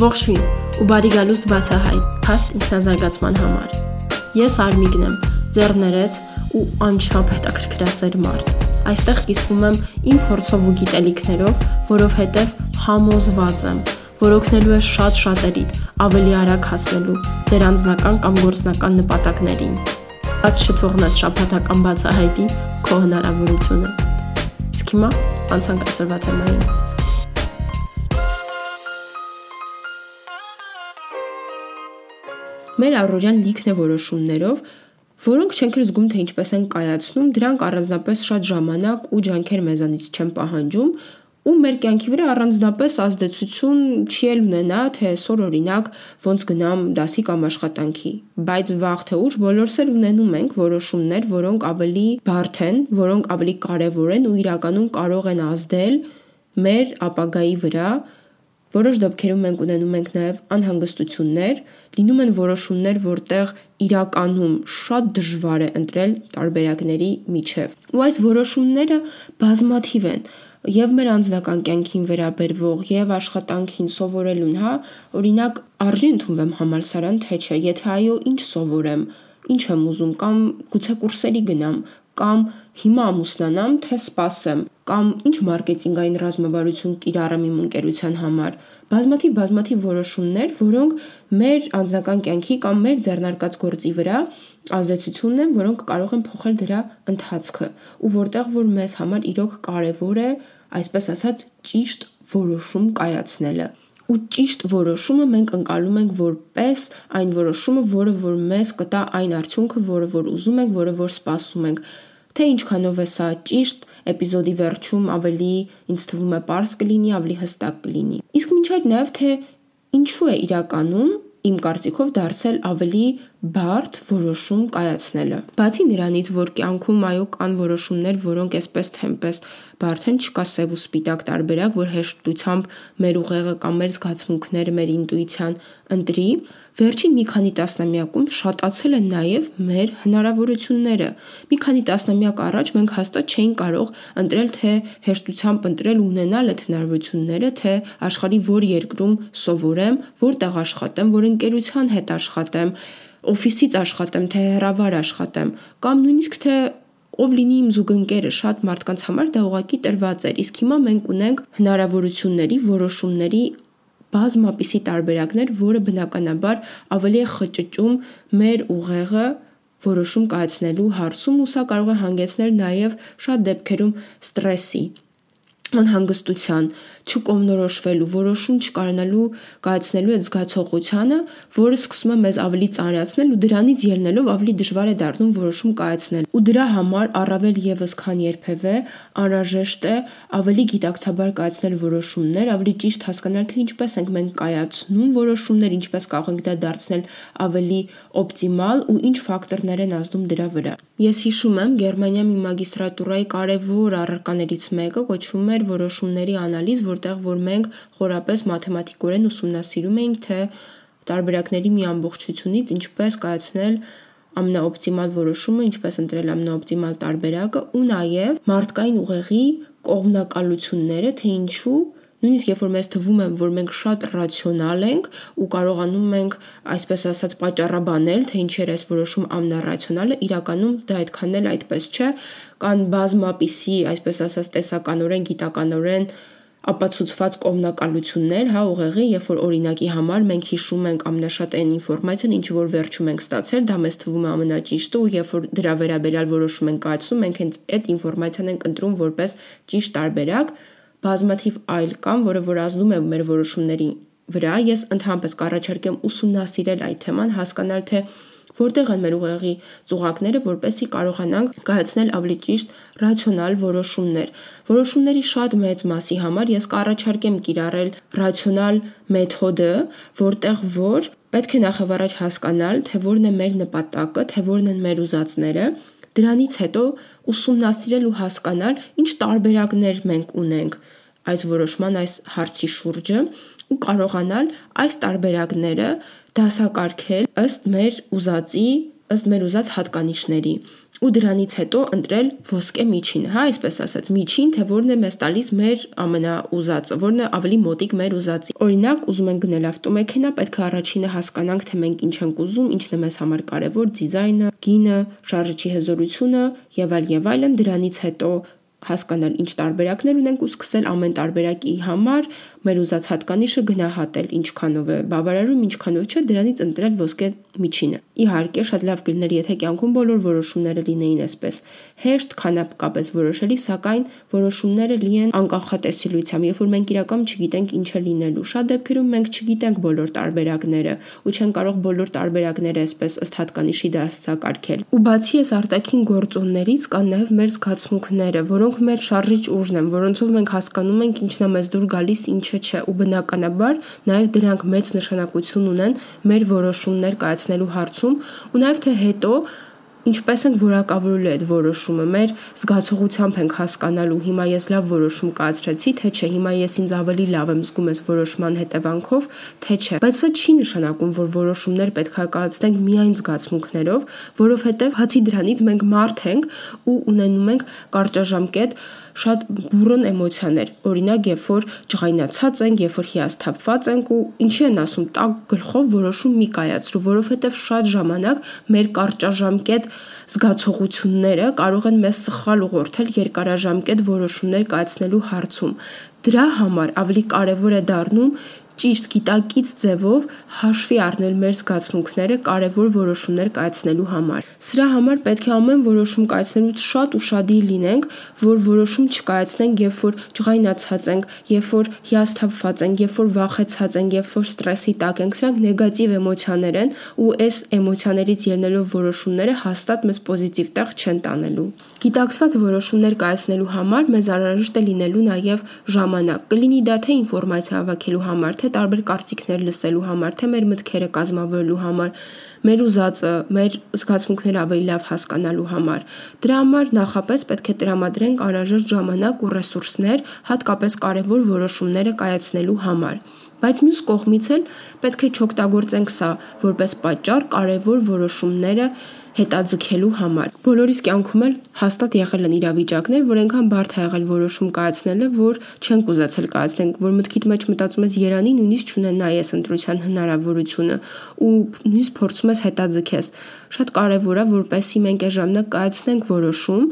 Ողջույն ու բարի գալուստ բացահայտ փաստ ինքնազարգացման համար։ Ես Արմիգն եմ, ձեռներեց ու անչափ հետաքրքրասեր մարդ։ Այստեղ կիսվում եմ իմ փորձով ու գիտելիքներով, որովհետև համոզված եմ, որ օգնելու է շատ շատերի ավելի արագ հասնելու ձեր անձնական կամ գործնական նպատակներին։ Բաց չթողնես շփաթական բացահայտի քո հնարավորությունը։ Իսկ հիմա անցանք այսօրվա թեմային։ Մեր առօրյան լիքն է որոշումներով, որոնք չենք էլ զգում թե ինչպես են կայացնում, դրանք առանձնապես շատ ժամանակ ու ջանքեր մեզանից չեն պահանջում, ու մեր կյանքի վրա առանձնապես ազդեցություն չի էլ ունենա, թե այսօր օրինակ ոնց գնամ դասի կամ աշխատանքի, բայց վաղ թե ուշ բոլորս էլ ունենում ենք որոշումներ, որոնք ավելի բարդ են, որոնք ավելի կարևոր են ու իրականում կարող են ազդել մեր ապագայի վրա, Որոշ դեպքերում մենք ունենում ենք նաև անհանգստություններ, լինում են որոշումներ, որտեղ իրականում շատ դժվար է ընտրել տարբերակների միջև։ Ու այս որոշումները բազմաթիվ են եւ մեր անձնական կյանքին վերաբերվող եւ աշխատանքին սովորելուն, հա, օրինակ արժի ընդունվեմ համալսարան թե չէ, եթե այո, ինչ սովորեմ, ինչ եմ ուզում կամ գուցե կուրսերի գնամ, կամ հիմա ամուսնանամ, թե սպասեմ, կամ ինչ մարքեթինգային ռազմավարություն կիրառեմ իմ ընկերության համար։ Բազմաթիվ բազմաթիվ որոշումներ, որոնք մեր անձնական կյանքի կամ մեր ձեռնարկած գործի վրա ազդեցությունն են, որոնք կարող են փոխել դրա ընթացքը, ու որտեղ որ մեզ համար իրոք կարևոր է, այսպես ասած, ճիշտ որոշում կայացնելը ու ճիշտ որոշումը մենք ընկալում ենք որպես այն որոշումը, որը որ մեզ կտա այն արդյունքը, որը որ ուզում ենք, որը որ սպասում ենք թե ինչքանով է սա ճիշտ, էպիզոդի վերջում ավելի ինձ թվում է པարս կլինի, ավելի հստակ կլինի։ Իսկ մինչ այդ նաև թե ինչու է իրականում իմ կարծիքով դարձել ավելի բարդ որոշում կայացնելը։ Բացի նրանից, որ կյանքում այո կան որոշումներ, որոնք այսպես թե այնպես բարդ են, չկա սև ու սպիտակ տարբերակ, որ հեշտությամբ մեր ուղեղը կամ մեր զգացմունքները, մեր ինտուիցիան ընտրի, վերջին մի քանի տասնամյակում շատացել են նաև մեր հնարավորությունները։ Մի քանի տասնամյակ առաջ մենք հաստատ չէինք կարող ընտրել թե հեշտությամբ ընտրել ու ունենալ այդ հնարավորությունները, թե աշխարի որ երկրում սովորեմ, որտեղ աշխատեմ, որ ընկերության հետ աշխատեմ, օֆիսից աշխատեմ, թե հեռավար աշխատեմ, կամ նույնիսկ թե ով լինի իմ զուգընկերը, շատ մարդկանց համար դա ուղակի տրված էր։ Իսկ հիմա մենք ունենք հնարավորությունների, որոշումների բազմապիսի տարբերակներ, որը բնականաբար ավելի է խճճում մեր ուղեղը որոշում կայացնելու հարցում ու սա կարող է հանգեցնել նաև շատ դեպքերում ստրեսի անհանգստության, չկողմնորոշվելու, որոշում չկարանալու կայացնելու այդ զգացողությանը, որը սկսում է մեզ ավելի ծանրացնել ու դրանից ելնելով ավելի դժվար է դառնում որոշում կայացնել։ Ու դրա համար առավել եւս քան երբևէ անհրաժեշտ է ավելի գիտակցաբար կայացնել որոշումներ, ավելի ճիշտ հասկանալ թե ինչպես ենք մենք կայացնում որոշումներ, ինչպես կարող ենք դա դարձնել ավելի օպտիմալ ու ինչ ֆակտորներ են ազդում դրա վրա։ Ես հիշում եմ Գերմանիայի մագիստրատուրայի կարևոր առարկաներից մեկը կոչվում էր որոշումների անալիզ, որտեղ որ մենք խորապես մաթեմատիկորեն ուսումնասիրում էինք, թե տարբերակների մի ամբողջությունից ինչպես կայացնել ամենաօպտիմալ որոշումը, ինչպես ընտրել ամենաօպտիմալ տարբերակը ու նաև մարդկային ուղեղի կողմնակալությունները, թե ինչու Նույնիսկ երբ որ մեզ թվում է, որ մենք շատ ռացիոնալ ենք ու կարողանում ենք, այսպես ասած, պատճառաբանել, թե ինչ էր այս որոշում ամենառացիոնալը, իրականում դա այդքան էլ այդպես չէ։ Կան բազմապիսի, այսպես ասած, տեսականորեն, գիտականորեն ապացուցված կողմնակալություններ, հա, ուղեղի, երբ որ օրինակի համար մենք հիշում ենք ամենաշատ այն ինֆորմացիան, ինչ որ վերջում ենք ստացել, դա մեզ թվում է ամենաճիշտը ու երբ որ դրա վերաբերյալ որոշում ենք կայացնում, մենք հենց այդ ինֆորմացիան ենք ընտրում որպես ճիշտ տարբերակ, բազմաթիվ այլ կան, որը որ ազդում է մեր որոշումների վրա, ես ընդհանրապես կառաջարկեմ ուսումնասիրել այդ թեման, հասկանալ թե որտեղ են մեր ուղեղի ծուղակները, որպեսզի կարողանանք կայացնել ավելի ճիշտ ռացիոնալ որոշումներ։ Որոշումների շատ մեծ մասի համար ես կառաջարկեմ կիրառել ռացիոնալ մեթոդը, որտեղ որ պետք է նախավառաջ հասկանալ, թե որն է մեր նպատակը, թե որն են մեր ուզածները, դրանից հետո ուսումնասիրել ու հասկանալ ինչ տարբերակներ մենք ունենք այս որոշման այս հարցի շուրջը ու կարողանալ այս տարբերակները դասակարգել ըստ մեր ուզածի ըստ մեր ուզած հատկանիշների ու դրանից հետո ընտրել ոսկե միջինը, հա, այսպես ասած, միջին, թե որն է մեզ տալիս մեր ամենաուզածը, որն է ավելի մոտիկ մեր ուզածի։ Օրինակ, ուզում ենք գնել ավտոմեքենա, պետք է առաջինը հասկանանք, թե մենք ինչ ենք ուզում, ինչն է մեզ համար կարևոր, դիզայնը, գինը, շարժիչի հզորությունը եւ այլ եւ այլն, դրանից հետո հասկանալ ինչ տարբերակներ ունենք ու սկսել ամեն տարբերակի համար մեր ուզած հատկանիշը գնահատել ինչքանով է բավարարում, ինչքանով չէ, դրանից ընտրել ոսկե միջինը։ Իհարկե, շատ լավ կլիներ, եթե կյանքում բոլոր որոշումները լինեին այսպես հեշտ, քանակապես որոշելի, սակայն որոշումները լի են անկանխատեսելիությամբ, երբ որ մենք իրական չգիտենք ինչ է լինելու։ Շատ դեպքերում մենք չգիտենք բոլոր տարբերակները ու չեն կարող բոլոր տարբերակները այսպես ըստ հատկանիշի դասակարգել։ Ու բացի այս արտաքին գործոններից կան նաև մեր զգացմունքները, որոնք մեր շարժիչ ուժն են, որոնցով մենք հասկանում ենք ինչն է մեզ դուր գալիս, ինչը չէ, ու բնականաբար նաև դրանք մեծ նշանակություն ունեն մեր որոշումներ կայացնելու հարցում ու նաև թե հետո ինչպես ենք որակավորելու այդ որոշումը մեր զգացողությամբ ենք հասկանալու հիմա ես լավ որոշում կայացրեցի թե չէ հիմա ես ինձ ավելի լավ եմ զգում այս որոշման հետևանքով թե չէ բայց սա չի նշանակում որ որոշումներ պետք է կայացնենք միայն զգացմունքներով որովհետև հացի դրանից մենք մարդ ենք ու ունենում ենք կարճաժամկետ շատ բուրըն էմոցիաներ։ Օրինակ, երբ որ ջղայնացած ենք, երբ որ հիասթափված ենք ու ինչի են ասում, տակ գլխով որոշում մի կայացրու, որովհետև շատ ժամանակ մեր կարճաժամկետ զգացողությունները կարող են մեզ սխալ ուղղորդել երկարաժամկետ որոշումներ կայացնելու հարցում։ Դրա համար ավելի կարևոր է դառնում ճիշտ գիտակից ձևով հաշվի առնել մեր զգացմունքները կարևոր որոշումներ կայացնելու համար։ Սրա համար պետք է ամեն որոշում կայացնելուց շատ ուշադիր լինենք, որ որոշում չկայացնենք, երբ որ ջղայնացած ենք, երբ որ հիասթափված ենք, երբ որ վախեցած ենք, երբ որ ստրեսի տակ ենք։ Սրանք նեգատիվ էմոցիաներ են ու այս էմոցիաներից ելնելով որոշումները հաստատ մեզ պոզիտիվ տեղ չեն տանելու։ Գիտակցված որոշումներ կայացնելու համար մեզ անհրաժեշտ է լինելու նաև ժամանակ։ Կլինի դա թե ինֆորմացիա հավաքելու համար, թե տարբեր կարծիքներ լսելու համար, թե մեր մտքերը կազմավորելու համար, մեր ուզածը, մեր զգացմունքները ավելի լավ հասկանալու համար։ Դրա համար նախապես պետք է տրամադրենք անհրաժեշտ ժամանակ ու ռեսուրսներ, հատկապես կարևոր որոշումները կայացնելու համար։ Բայց մյուս կողմից էլ պետք է չօգտագործենք սա որպես պատճառ կարևոր որոշումները հետաձգելու համար։ Բոլորիս կյանքում էլ հաստատ եղել են իրավիճակներ, որ այնքան բարդ է եղել որոշում կայացնելը, որ չենք ուզեցել կայացնենք, որ մտքիդ մեջ մտածում ես Երանի նույնիսկ չունենա այս ընտրության հնարավորությունը ու նույնիսկ փորձում ես հետաձգես։ Շատ կարևոր է, որպեսզի մենք այս ժամանակ կայացնենք որոշում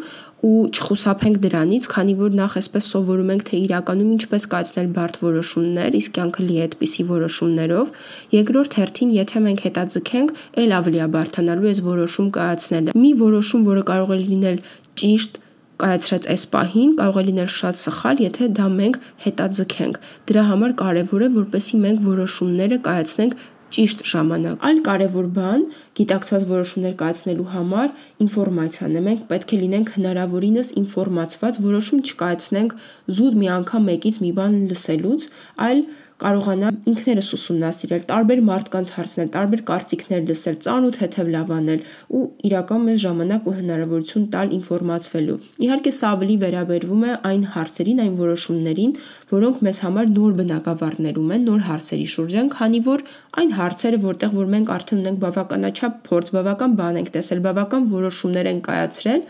ու չխուսափենք դրանից, քանի որ նախ այսպես սովորում ենք, թե իրականում ինչպես կայացնել բարդ որոշումներ, իսկ կյանքը լի է այդպիսի որոշումներով։ Երկրորդ հերթին, եթե մենք հետաձգենք, ել ավելի է բարթանալու այս որոշում կայացնելը։ Մի որոշում, որը կարող է լինել ճիշտ, կայացրած այս պահին կարող է լինել շատ սխալ, եթե դա մենք հետաձգենք։ Դրա համար կարևոր է, որպեսզի մենք որոշումները կայացնենք ճիշտ ժամանակ։ Այլ կարևոր բան գիտակցված որոշումներ կայացնելու համար ինֆորմացիան է։ Մենք պետք է լինենք հնարավորինս ինֆորմացված, որոշում չկայացնենք զուտ մի անգամ մեկից մի բան լսելուց, այլ կարողանա ինքներս ուսումնասիրել, տարբեր մարդկանց հարցնել, տարբեր կարծիքներ լսել, ծանոթ հետև լավանել ու իրական մեզ ժամանակ ու հնարավորություն տալ ինֆորմացվելու։ Իհարկե սա ավելի վերաբերվում է այն հարցերին, այն որոշումներին, որոնք մեզ համար նոր բնակավարներում են, նոր հարցերի շուրջ են, քանի որ այն հարցերը, որտեղ որ մենք արդեն ունենք բավականաչափ փորձ, բավական բան ենք տեսել, բավական որոշումներ ենք կայացրել,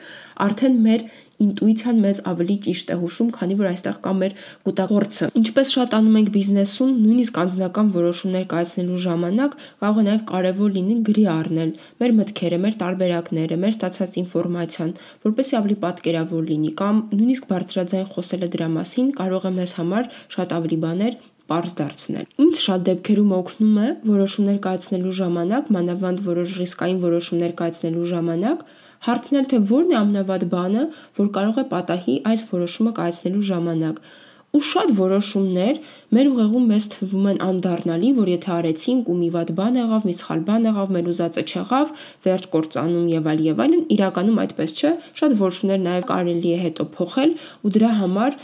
արդեն մեր ինտուիցիան մեզ ավելի ճիշտ է հուշում, քանի որ այստեղ կա մեր կուտակորցը։ Ինչպես շատ անում ենք բիզնեսում, նույնիսկ անձնական որոշումներ կայացնելու ժամանակ կարող է նաև կարևոր լինի գրի առնել մեր մտքերը, մեր տարբերակները, մեր ստացած ինֆորմացիան, որպեսզի ավելի պատկերավոր լինի կամ նույնիսկ բարձրաձայն խոսելը դրա մասին կարող է մեզ համար շատ ավելի բաներ པարզ դարձնել։ Ինչ շատ դեպքերում օգնում է որոշումներ կայացնելու ժամանակ, մանավանդ որոշ ռիսկային որոշումներ կայացնելու ժամանակ, Հարցնել թե որն է ամենավատ բանը, որ կարող է պատահի այս որոշումը կայացնելու ժամանակ։ Ու շատ որոշումներ մեր ուղեղում մեզ թվում են անդառնալի, որ եթե արեցինք ու մի վատ բան եղավ, մի սխալ բան եղավ, մեր ուզածը չեղավ, վերջ կործանում եւ այլ եւ այլն, իրականում այդպես չէ։ Շատ որոշումներ նաեւ կարելի է հետո փոխել ու դրա համար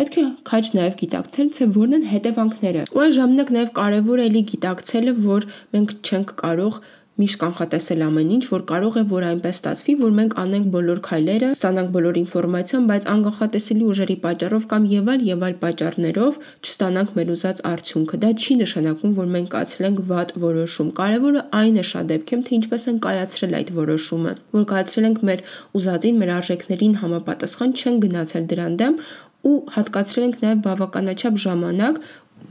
պետք է քաջ նաև գիտակցել, թե որն են հետևանքները։ Ու այն ժամանակ նաև կարևոր է լի գիտակցելը, որ մենք չենք կարող միշտ կանխատեսել ամեն ինչ, որ կարող է որ այնպես ստացվի, որ մենք անենք բոլոր քայլերը, ստանանք բոլոր ինֆորմացիան, բայց անկանխատեսելի ուժերի պատճառով կամ եւ այլ եւ այլ պատճառներով չստանանք մեր ուզած արդյունքը։ Դա չի նշանակում, որ մենք կայացրել ենք վատ որոշում։ Կարևորը այն է շատ դեպքերում, թե ինչպես են կայացրել այդ որոշումը, որ կայացրել ենք մեր ուզածին, մեր արժեքներին համապատասխան, չեն գնացել դրան դեմ ու հատկացրել ենք նաև բավականաչափ ժամանակ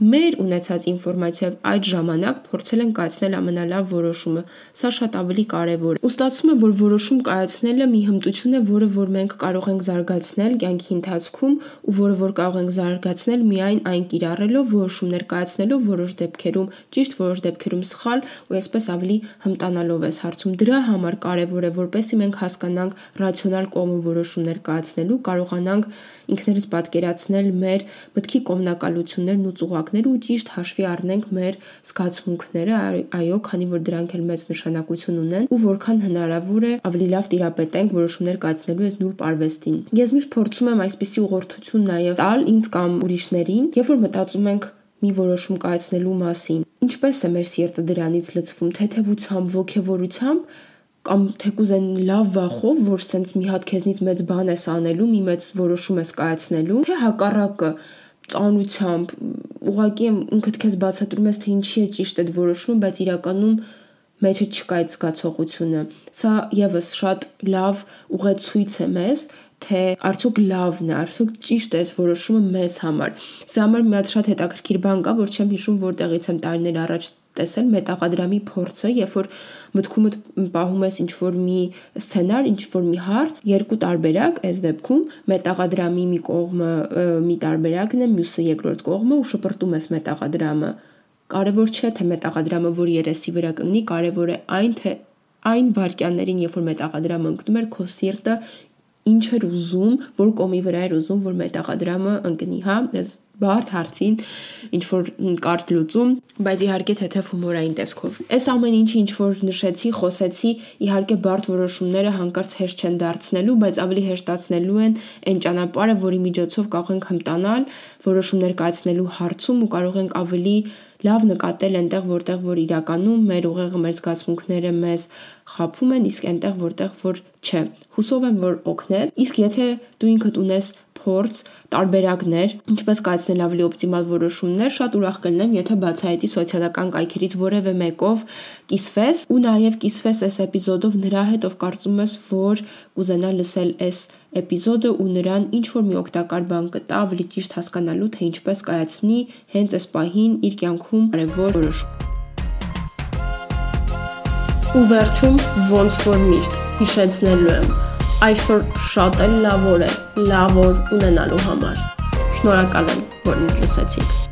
մեր ունեցած ինֆորմացիայով այդ ժամանակ փորձել են կայացնել ամենալավ որոշումը։ Սա շատ ավելի կարևոր է։ Ու ստացվում է, որ որոշում կայացնելը մի հմտություն է, որը որ մենք կարող ենք զարգացնել կյանքի ընթացքում ու որը որ կարող ենք զարգացնել միայն այն կիրառելով, որոշումներ կայացնելով որոշ դեպքերում ճիշտ, որոշ դեպքերում սխալ ու այսպես ավելի հմտանալով էս հարցում։ Դրա համար կարևոր է, որպեսզի մենք հասկանանք ռացիոնալ կողմը որոշումներ կայացնելու, կարողանանք ինքներս պատկերացնել մեր մտքի կողմնակալություններն ու ծուղակները ու ճիշտ հաշվի առնենք մեր զգացմունքները, այո, քանի որ դրանք էլ մեծ նշանակություն ունեն ու որքան հնարավոր է ավելի լավ տիրապետենք որոշումներ կայացնելու այս նուրբ արվեստին։ Ես միշտ փորձում եմ այսպիսի ուղղորդություն նաև տալ ինձ կամ ուրիշներին, երբ որ մտածում ենք մի որոշում կայացնելու մասին։ Ինչպես է մեր սիրտը դրանից լցվում, թեթևությամբ, ողջավորությամբ, կամ թեկուզ այն լավ վախով, որ սենց մի հատ քեզնից մեծ բան ես անելու, մի մեծ որոշում ես կայացնելու, թե հակառակը ծանությամբ ուղղակի ինքդ քեզ բացատրում ես թե ինչի է ճիշտ այդ որոշումը, բայց իրականում մեջը չկա այդ զգացողությունը։ Սա եւս շատ լավ ուղեցույց է մեզ, թե արդյոք լավն է, արդյոք ճիշտ է այս որոշումը մեզ համար։ Սա համար մի հատ շատ հետաքրքիր բան կա, որ չեմ հիշում որտեղից եմ տարիներ առաջ տեսել մետաղադրամի փորձը, երբ որ մտքումդ պահում ես ինչ որ մի սցենար, ինչ որ մի հարց, երկու տարբերակ, այս դեպքում մետաղադրամի մի կողմը մի տարբերակն է, մյուսը երկրորդ կողմը ու շպրտում ես մետաղադրամը։ Կարևոր չէ թե մետաղադրամը որ երեսի վրա կընկնի, կարևոր է այն թե այն վարքյաններին, երբ որ մետաղադրամը ընկնում էր, քո սիրտը ինչ էր ուզում, որ կոմի վրա էր ուզում, որ մետաղադրամը ընկնի, հա, այս բարդ հարցին ինչ որ կարճ լուծում, բայց իհարկե թեթև հումորային տեսքով։ Այս ամեն ինչի ինչ որ նշեցի, խոսեցի, իհարկե բարդ որոշումները հանկարծ հեշտ չեն դարձնելու, բայց ավելի հեշտացնելու են այն ճանապարհը, որի միջոցով կարող ենք հմտանալ որոշումներ կայացնելու հարցում ու կարող ենք ավելի լավ նկատել այնտեղ, որտեղ որ իրականում մեր ուղեղը, մեր զգացմունքները մեզ խափում են, իսկ այնտեղ, որտեղ որ չէ։ Հուսով եմ, որ օգնել։ Իսկ եթե դու ինքդ ունես փորձ, տարբերակներ, ինչպես կայացնել ավելի օպտիմալ որոշումներ, շատ ուրախ կլինեմ, եթե բացահայտի սոցիալական կայքերից որևէ մեկով կիսվես ու նաև կիսվես այս էպիզոդով նրա հետ, ով կարծում ես, որ կուզենա լսել այս էպիզոդը ու նրան ինչ որ մի օգտակար բան կտա ավելի ճիշտ հասկանալու, թե ինչպես կայացնի հենց այս պահին իր կյանքում կարևոր որոշում։ Ու վերջում ոնց որ միշտ հիշեցնելու եմ այսօր շատ էլ լավ օր է, լավ օր ունենալու համար։ Շնորհակալ եմ, որ ինձ լսեցիք։